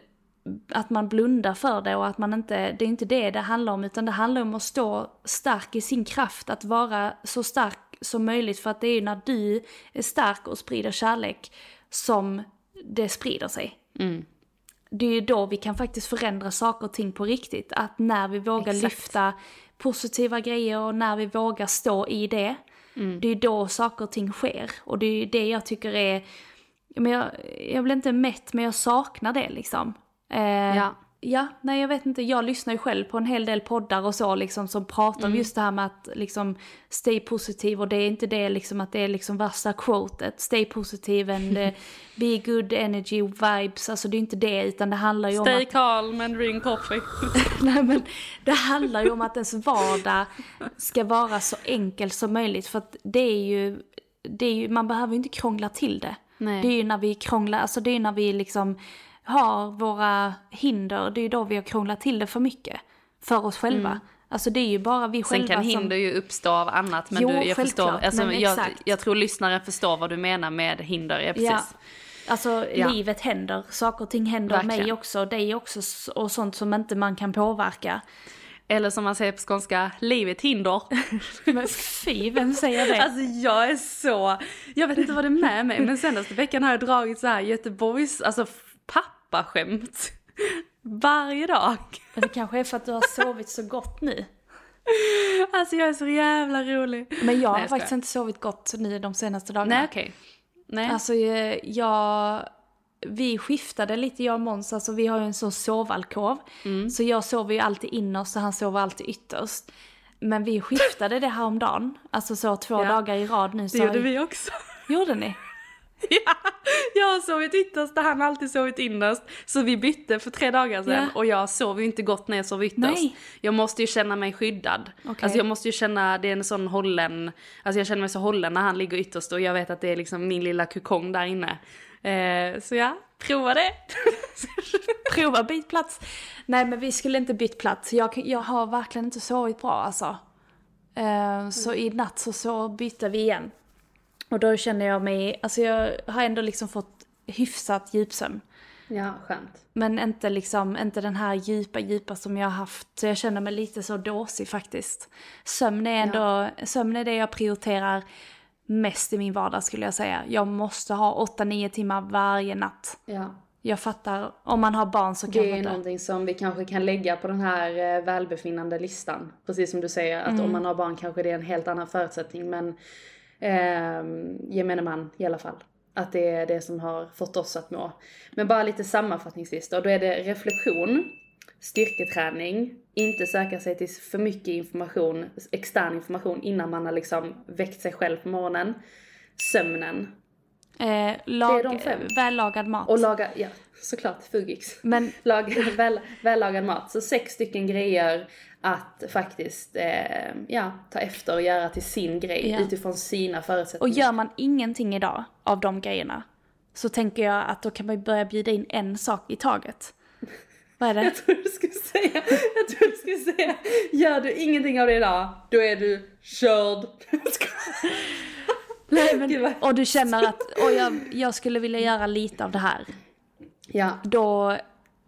att man blundar för det och att man inte, det är inte det det handlar om utan det handlar om att stå stark i sin kraft, att vara så stark som möjligt för att det är ju när du är stark och sprider kärlek som det sprider sig. Det är ju då vi kan faktiskt förändra saker och ting på riktigt, att när vi vågar Exakt. lyfta positiva grejer och när vi vågar stå i det, det är då saker och ting sker. Och det är ju det jag tycker är, men jag, jag blir inte mätt men jag saknar det liksom. Eh, Ja. Ja, nej jag vet inte, jag lyssnar ju själv på en hel del poddar och så liksom som pratar Mm. om just det här med att liksom stay positiv och det är inte det liksom att det är liksom värsta quotet, stay positive and eh, be good energy vibes, alltså det är inte det utan det handlar ju om Stay att calm and drink coffee. Nej men det handlar ju om att ens vardag ska vara så enkel som möjligt för att det är ju, det är ju man behöver ju inte krångla till det. Nej. Det är ju när vi krånglar, alltså det är ju när vi liksom har våra hinder, det är ju då vi har krånglat till det för mycket. För oss själva. Alltså det är ju bara vi Mm. Sen själva kan som... hinder ju uppstå av annat. Men Jo, du, jag, förstår, alltså, men jag, exakt. jag tror lyssnaren förstår vad du menar med hinder. Ja, precis. Ja. Alltså Ja. livet händer, saker och ting händer mig Verkligen. också, dig också och sånt som inte man kan påverka. Eller som man säger på skånska, livet hinder. Men fy, vem säger det? Alltså jag är så, jag vet inte vad det är med mig men senaste veckan har jag dragit så här Göteborgs, alltså pappaskämt. Varje dag. Men det kanske är för att du har sovit så gott nu. Alltså jag är så jävla rolig. Men jag har Nej, faktiskt skojar. inte sovit gott nu de senaste dagarna. Nej okej. Nej. Alltså eh, jag... Vi skiftade lite jag och Måns, alltså vi har ju en sån sovalkov. Mm. Så jag sover ju alltid innerst och han sover alltid ytterst. Men vi skiftade det här om dagen. Alltså så två Ja. dagar i rad nu. det Så gjorde vi också. Gjorde ni? Ja, jag har sovit ytterst och han har alltid sovit innerst. Så vi bytte för tre dagar sedan Ja. och jag sover ju inte gott när jag sover ytterst. Nej. Jag måste ju känna mig skyddad. Okej. Alltså jag måste ju känna, det är en sån hållen, alltså jag känner mig så hållen när han ligger ytterst och jag vet att det är liksom min lilla kokong där inne. Eh, så ja, prova det. Prova byt plats. Nej men vi skulle inte bytt plats. Jag, jag har verkligen inte sovit bra alltså. Eh, så i natt så, så bytte vi igen. Och då känner jag mig, alltså jag har ändå liksom fått hyfsat djupsömn. Ja, skönt. Men inte liksom, inte den här djupa, djupa som jag har haft. Så jag känner mig lite så dåsig faktiskt. Sömn är ändå, sömn är det jag prioriterar mest i min vardag skulle jag säga. Jag måste ha 8-9 timmar varje natt. Ja. Jag fattar, om man har barn så Det kanske är inte. någonting som vi kanske kan lägga på den här eh, välbefinnande listan. Precis som du säger, att om man har barn kanske det är en helt annan förutsättning. Men eh, gemene man i alla fall. Att det är det som har fått oss att må. Men bara lite sammanfattningsvis då. Då är det reflektion, styrketräning, inte söka sig till för mycket information, extern information innan man har liksom väckt sig själv på morgonen. Sömnen. Eh, lag, Det är de fem. Vällagad mat. Och laga, ja såklart, Fugix. Men Lag, väl, vällagad mat. Så sex stycken grejer att faktiskt eh, ja, ta efter och göra till sin grej Ja. utifrån sina Och förutsättningar. gör man ingenting idag av de grejerna så tänker jag att då kan man börja bjuda in en sak i taget. Vad är det? Jag tror du skulle säga, jag tror du skulle säga, gör du ingenting av det idag, då är du körd. Nej, men, och du känner att och jag, jag skulle vilja göra lite av det här. Ja, Då,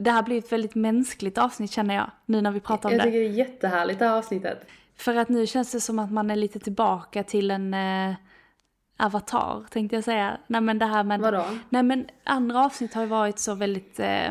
det här blir ett väldigt mänskligt avsnitt känner jag, nu när vi pratar om jag det. tycker det är jättehärligt det här avsnittet. För att nu känns det som att man är lite tillbaka till en eh, avatar, tänkte jag säga. Nej men det här med... Vadå? Nej men andra avsnitt har ju varit så väldigt... Eh,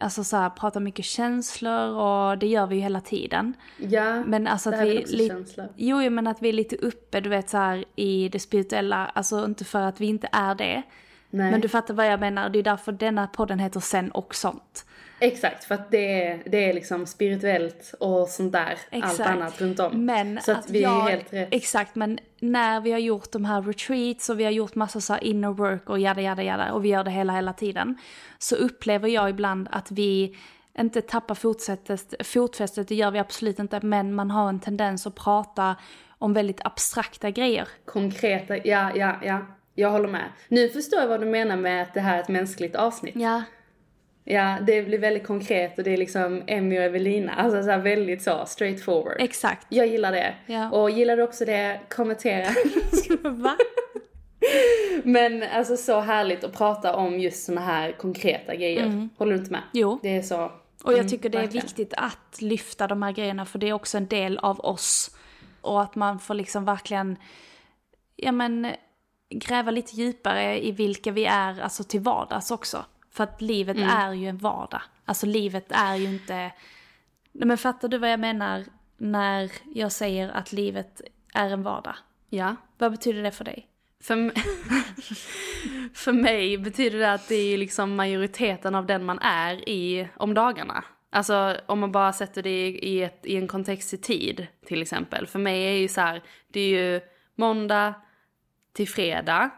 alltså så här, prata mycket känslor och det gör vi ju hela tiden. Ja, Men alltså det att här är vi... väl också li- känslor. Jo, jo, men att vi är lite uppe, du vet så här i det spirituella. Alltså inte för att vi inte är det. Nej. Men du fattar vad jag menar, det är därför denna podden heter Sen och sånt. Exakt, för att det är, det är liksom spirituellt och sånt där. Allt Exakt. annat runt om. Men så att, att vi jag, är helt rätt. Exakt, men när vi har gjort de här retreats och vi har gjort massa så inner work och jada jada jada och vi gör det hela hela tiden. Så upplever jag ibland att vi inte tappar fotfästet, fotfästet, det gör vi absolut inte, men man har en tendens att prata om väldigt abstrakta grejer. Konkreta, ja, ja, ja. Jag håller med. Nu förstår jag vad du menar med att det här är ett mänskligt avsnitt. Ja. Ja, det blir väldigt konkret och det är liksom Emmy och Evelina. Alltså så väldigt så, straight forward. Exakt. Jag gillar det. Ja. Och gillar du också det, kommentera. Va? Men alltså så härligt att prata om just såna här konkreta grejer. Håller du inte med? Mm. Jo. Det är så. Och jag Mm, tycker det är verkligen. viktigt att lyfta de här grejerna för det är också en del av oss. Och att man får liksom verkligen, ja men, gräva lite djupare i vilka vi är, alltså till vardags också. För att livet Mm. är ju en vardag. Alltså livet är ju inte... Nej men fattar du vad jag menar när jag säger att livet är en vardag? Ja. Vad betyder det för dig? För, för mig betyder det att det är liksom majoriteten av den man är i om dagarna. Alltså om man bara sätter det i, i, ett, i en kontext i tid till exempel. För mig är ju så här, det är ju måndag till fredag.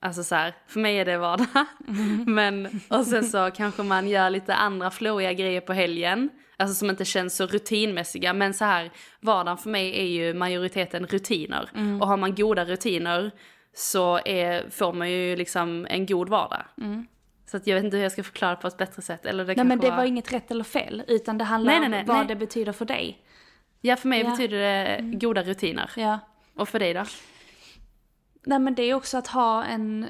Alltså så här, för mig är det vardag. Men, och sen så kanske man gör lite andra flowiga grejer på helgen. Alltså som inte känns så rutinmässiga. Men så här, vardagen för mig är ju majoriteten rutiner. Och har man goda rutiner så är, får man ju liksom en god vardag. Så att jag vet inte hur jag ska förklara på ett bättre sätt. Eller det Nej men det var inget rätt eller fel, utan det handlar Nej, nej, nej, om vad det betyder för dig. Ja, för mig Ja. betyder det goda rutiner. Ja. Och för dig då? Nej men det är också att ha en,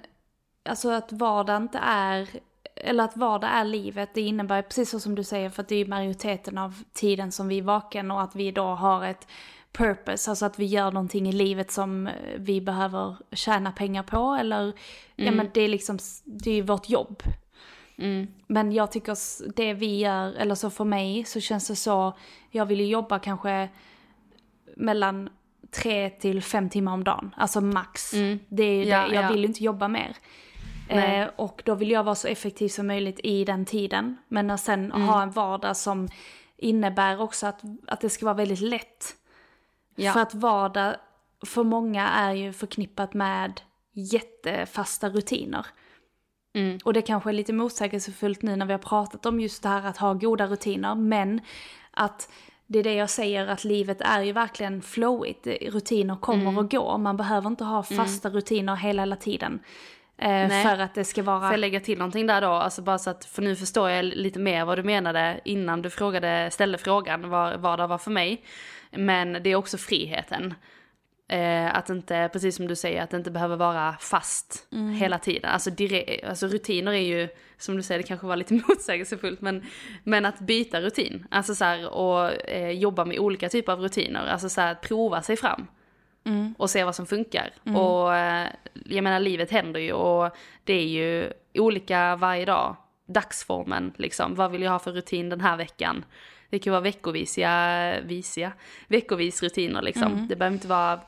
alltså att vardag inte är, eller att vardag är livet, det innebär precis så som du säger, för att det är majoriteten av tiden som vi är vaken och att vi då har ett purpose, alltså att vi gör någonting i livet som vi behöver tjäna pengar på eller, ja men det är liksom, det är ju vårt jobb. Men jag tycker det vi gör, eller så för mig så känns det så, jag vill ju jobba kanske mellan tre till fem timmar om dagen, alltså max. Det är ju Ja, det, jag ja. vill ju inte jobba mer. Eh, och då vill jag vara så effektiv som möjligt i den tiden. Men att sen Mm. ha en vardag som innebär också att, att det ska vara väldigt lätt. Ja. För att vardag för många är ju förknippat med jättefasta rutiner. Mm. Och det kanske är lite motsägelsefullt nu när vi har pratat om just det här att ha goda rutiner. Men att det är det jag säger att livet är ju verkligen flowigt. Rutiner kommer Mm. och går. Man behöver inte ha fasta rutiner hela, hela tiden. Eh, för att det ska vara... Får jag lägga till någonting där då? Alltså bara så att, för nu förstår jag lite mer vad du menade innan du frågade, ställde frågan vad, vad det var för mig. Men det är också friheten. Eh, att inte, precis som du säger, att det inte behöver vara fast hela tiden. Alltså, dire, alltså rutiner är ju, som du säger, det kanske var lite motsägelsefullt, men, men att byta rutin. Alltså så här, och eh, jobba med olika typer av rutiner. Alltså så här, att prova sig fram. och se vad som funkar. Och eh, jag menar livet händer ju och det är ju olika varje dag. Dagsformen liksom, vad vill jag ha för rutin den här veckan? Det kan vara veckovisiga, visiga, veckovis rutiner liksom. Det behöver inte vara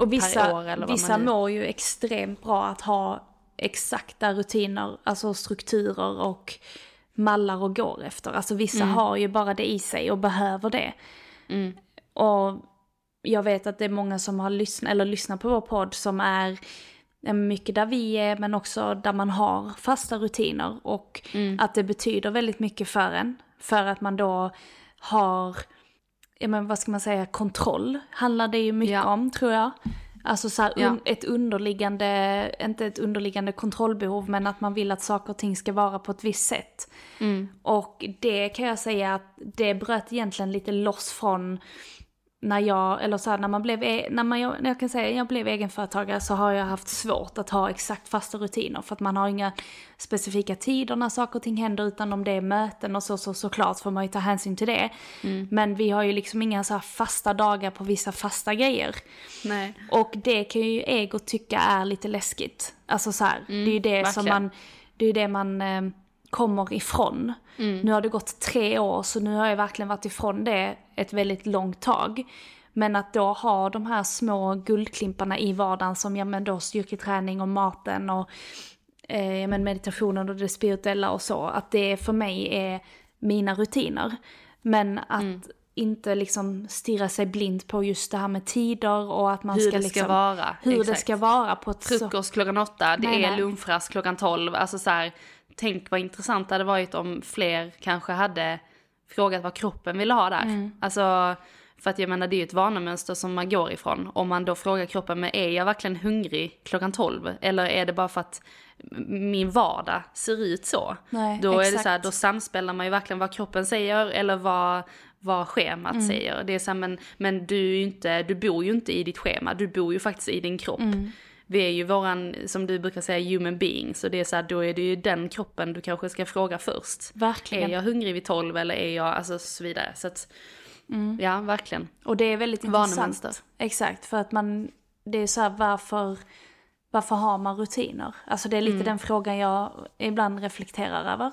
Och vissa, per år eller vad vissa man nu... mår ju extremt bra att ha exakta rutiner, alltså strukturer och mallar och går efter. Alltså vissa Mm. har ju bara det i sig och behöver det. Och jag vet att det är många som har lyssnat, eller lyssnat på vår podd som är mycket där vi är men också där man har fasta rutiner och Mm. att det betyder väldigt mycket för en. För att man då har, ja men vad ska man säga, kontroll handlar det ju mycket Ja. om tror jag. Alltså så här, Ja. un, ett underliggande, inte ett underliggande kontrollbehov men att man vill att saker och ting ska vara på ett visst sätt. Mm. Och det kan jag säga att det bröt egentligen lite loss från när jag, eller så här, när man blev, e- när man, när jag kan säga jag blev egenföretagare så har jag haft svårt att ha exakt fasta rutiner för att man har inga specifika tider när saker och ting händer utan om det är möten och så, så såklart får man ju ta hänsyn till det. Men vi har ju liksom inga så fasta dagar på vissa fasta grejer. Nej. Och det kan ju ego tycka är lite läskigt. Alltså så här, det är ju det som verkligen. man, det är ju det man eh, kommer ifrån. Nu har det gått tre år så nu har jag verkligen varit ifrån det ett väldigt långt tag. Men att då ha de här små guldklimparna i vardagen som ja men då styrketräning och maten och eh, men meditationen och det spirituella och så, att det för mig är mina rutiner. Men att Mm. inte liksom stirra sig blind på just det här med tider och att man Hur ska det ska liksom, vara, Hur det exakt. ska vara på ett så... Frukost klockan åtta, det Nej, är nej. lunchrast klockan tolv. Alltså så här, tänk vad intressant det hade varit om fler kanske hade frågat vad kroppen ville ha där. Mm. Alltså, för att jag menar det är ju ett vanemönster som man går ifrån. Om man då frågar kroppen, men är jag verkligen hungrig klockan tolv? Eller är det bara för att min vardag ser ut så? Nej, då är det exakt. så här, då samspelar man ju verkligen vad kroppen säger eller vad, vad schemat Mm. säger. Det är så här, men, men du, inte, du bor ju inte i ditt schema, du bor ju faktiskt i din kropp. Mm. Vi är ju våran, som du brukar säga, human being. Så det är så här, då är det ju den kroppen du kanske ska fråga först. Verkligen. Är jag hungrig vid 12 eller är jag, alltså så vidare. Så att, ja verkligen. Och det är väldigt intressant. Exakt, för att man, det är så här varför, varför har man rutiner? Alltså det är lite den frågan jag ibland reflekterar över.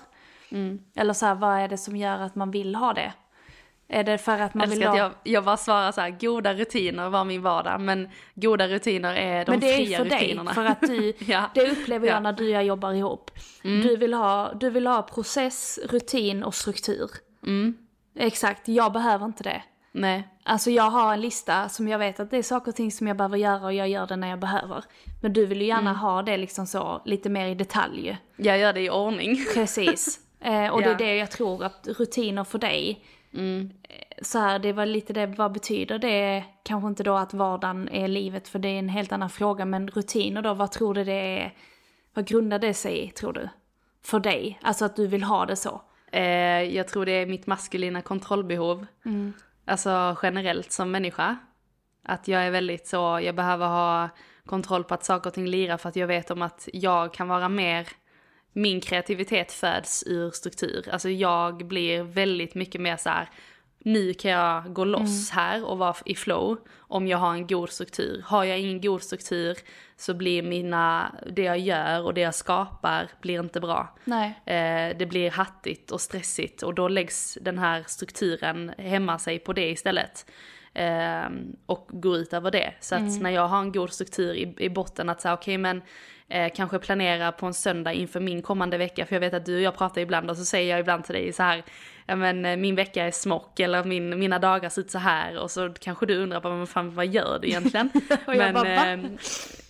Eller så här, vad är det som gör att man vill ha det? Är det för att man vill ha... jag, jag bara svarar så här, goda rutiner var min vardag. Men goda rutiner är de Men det är fria för dig, rutinerna. för att du, Ja. det upplever jag Ja. när du och jag jobbar ihop. Du, vill ha, du vill ha process, rutin och struktur. Exakt, jag behöver inte det. Nej, Alltså jag har en lista som jag vet att det är saker och ting som jag behöver göra och jag gör det när jag behöver. Men du vill ju gärna ha det liksom så, lite mer i detalj. jag gör det i ordning. Precis. Eh, och det Ja. är det jag tror att rutiner för dig, eh, så här, det var lite det, vad betyder det? Kanske inte då att vardagen är livet, för det är en helt annan fråga, men rutiner då, vad tror du det är? Vad grundar det sig i, tror du? För dig? Alltså att du vill ha det så? Eh, jag tror det är mitt maskulina kontrollbehov. Alltså generellt som människa. Att jag är väldigt så, jag behöver ha kontroll på att saker och ting lirar för att jag vet om att jag kan vara mer, min kreativitet föds ur struktur. Alltså jag blir väldigt mycket mer så här, nu kan jag gå loss här och vara i flow om jag har en god struktur. Har jag ingen god struktur så blir mina, det jag gör och det jag skapar blir inte bra. Nej. Eh, det blir hattigt och stressigt och då läggs den här strukturen hemma sig på det istället. Eh, och går ut över det. Så att när jag har en god struktur i, i botten att säga okej men eh, kanske planera på en söndag inför min kommande vecka. För jag vet att du och jag pratar ibland och så säger jag ibland till dig så här, ja men eh, min vecka är smock eller min, mina dagar ser ut så här. Och så kanske du undrar, bara, men fan vad gör du egentligen? Och jag bara, va? eh,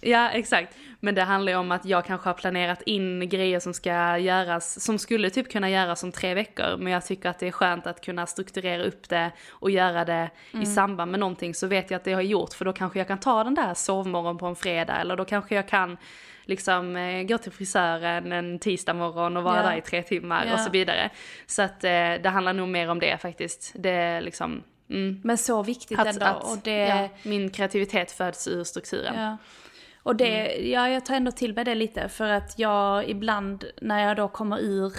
Ja, exakt. Men det handlar ju om att jag kanske har planerat in grejer som ska göras, som skulle typ kunna göras om tre veckor. Men jag tycker att det är skönt att kunna strukturera upp det och göra det Mm. i samband med någonting. Så vet jag att det har gjort, för då kanske jag kan ta den där sovmorgon på en fredag. Eller då kanske jag kan liksom eh, gå till frisören en tisdag morgon och vara Ja. där i tre timmar Ja. och så vidare. Så att eh, det handlar nog mer om det faktiskt. Det liksom, mm, Men så viktigt att, ändå. att och det, ja, min kreativitet föds ur strukturen. Ja. Och det, ja, jag tar ändå till mig det lite för att jag ibland när jag då kommer ur,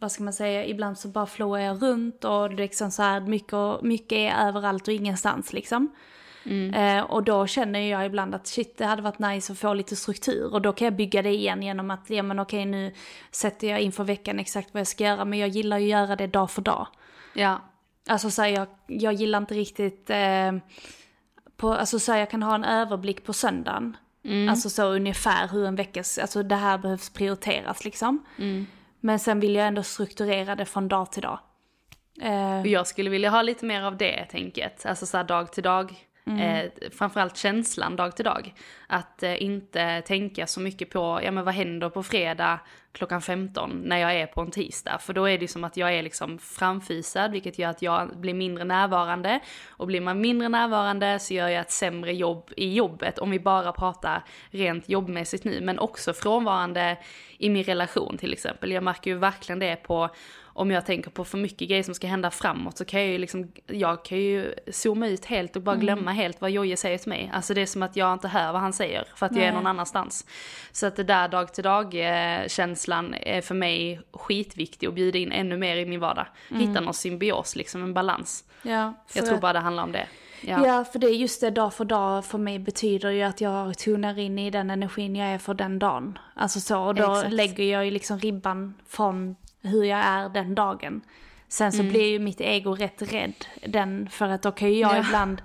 vad ska man säga, ibland så bara flowar jag runt och liksom så här mycket, mycket är överallt och ingenstans liksom. Eh, och då känner jag ibland att shit det hade varit nice att få lite struktur och då kan jag bygga det igen genom att, ja men okej nu sätter jag inför veckan exakt vad jag ska göra men jag gillar ju att göra det dag för dag. Ja. Alltså så här, jag, jag gillar inte riktigt, eh, på, alltså så här, jag kan ha en överblick på söndagen. Alltså så ungefär hur en vecka, alltså det här behövs prioriteras liksom. Men sen vill jag ändå strukturera det från dag till dag. Eh, jag skulle vilja ha lite mer av det tänket, alltså så dag till dag. Mm. Eh, framförallt känslan dag till dag. Att eh, inte tänka så mycket på, ja men vad händer på fredag klockan 15 när jag är på en tisdag. För då är det som att jag är liksom framfysad, vilket gör att jag blir mindre närvarande. Och blir man mindre närvarande så gör jag ett sämre jobb i jobbet, om vi bara pratar rent jobbmässigt nu. Men också frånvarande i min relation till exempel. Jag märker ju verkligen det på om jag tänker på för mycket grejer som ska hända framåt så kan jag ju liksom, jag kan ju zooma ut helt och bara glömma helt vad Jojje säger till mig. Alltså det är som att jag inte hör vad han säger för att jag är Nej. någon annanstans. Så att det där dag till dag eh, känslan är för mig skitviktig och bjuda in ännu mer i min vardag. Hitta någon symbios, liksom en balans. ja, Jag tror bara det handlar om det. Ja. Ja. för det är just det dag för dag för mig betyder ju att jag tonar in i den energin jag är för den dagen. Alltså så, och då Exakt. lägger jag ju liksom ribban från hur jag är den dagen. Sen så blir ju mitt ego rätt rädd den, för att då kan ju jag Ja. ibland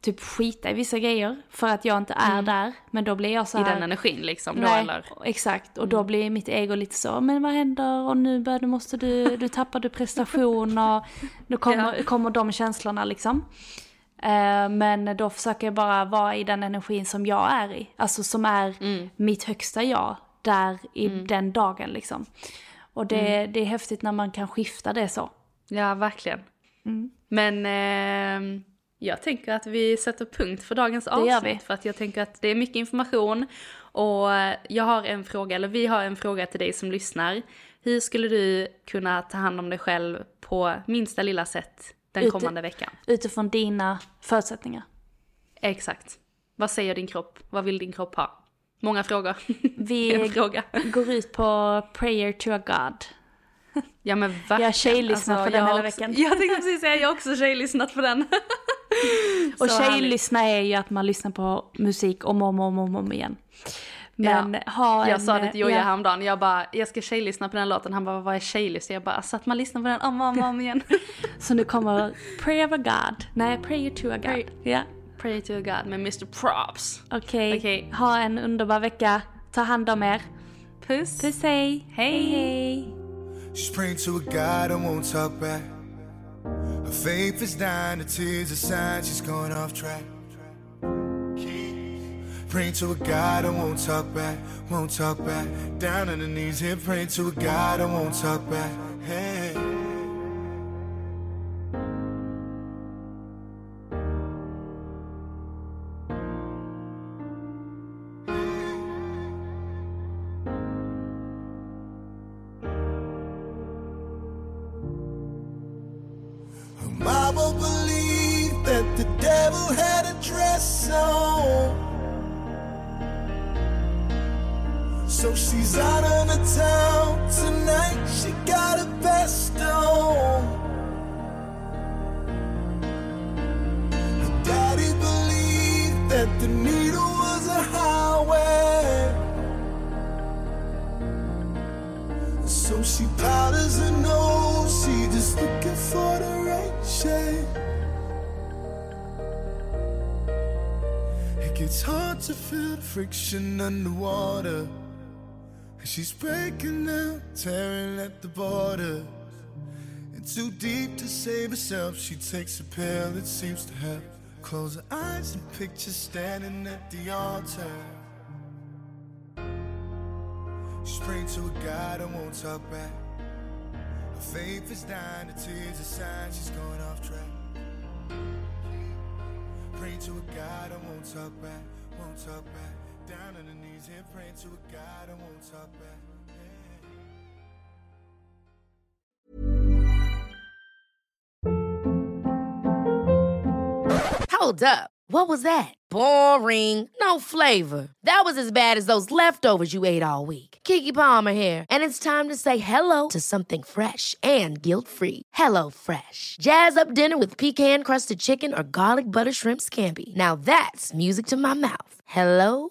typ skita i vissa grejer för att jag inte är där. Men då blir jag så I här... den energin liksom då Nej, eller? exakt. Och då blir mitt ego lite så, men vad händer och nu bör, nu måste du, du tappar du prestation och då kommer, kommer de känslorna liksom. Eh, men då försöker jag bara vara i den energin som jag är i. Alltså som är mitt högsta jag, där i den dagen liksom. Och det, det är häftigt när man kan skifta det så. Ja, verkligen. Mm. Men eh, jag tänker att vi sätter punkt för dagens avsnitt. För att jag tänker att det är mycket information. Och jag har en fråga, eller vi har en fråga till dig som lyssnar. Hur skulle du kunna ta hand om dig själv på minsta lilla sätt den Ute- kommande veckan? Utifrån dina förutsättningar. Exakt. Vad säger din kropp? Vad vill din kropp ha? Många frågor. Vi fråga. går ut på prayer to a God. Ja men verkligen. Jag har tjejlyssnat på den hela också- veckan. Jag tänkte precis säga, jag har också tjejlyssnat på den. Och Så tjejlyssna är ju att man lyssnar på musik om och om, om, om, om igen. Men Ja. ha en... Jag sa det till Joja ja. häromdagen, jag bara, jag ska tjejlyssna på den låten. Han bara, vad är tjejlyssna? Jag bara, alltså att man lyssnar på den om och om, om igen. Så nu kommer Pray of a God. Nej, Prayer to a God. Pray- Ja, Pray to God med Mr Props. okej. Okej. Ha en underbar vecka. Ta hand om er. Puss! Puss hej. Hej. hej. She's praying to a God and won't talk back. Her faith is dying, the tears are sign she's going off track. Praying to a God and won't talk back, won't talk back. Down on her knees here, praying to a God and won't talk back. Hey. Underwater. She's breaking out, tearing at the border. And too deep to save herself, she takes a pill that seems to help. Close her eyes and picture standing at the altar. She's praying to a God and won't talk back. Her faith is dying, the tears are sign she's going off track. Praying to a God and won't talk back, won't talk back. Down on knees here, praying to a God and won't talk back. Hold up. What was that? Boring. No flavor. That was as bad as those leftovers you ate all week. Kiki Palmer here, and it's time to say hello to something fresh and guilt-free. Hello Fresh. Jazz up dinner with pecan-crusted chicken or garlic butter shrimp scampi. Now that's music to my mouth. Hello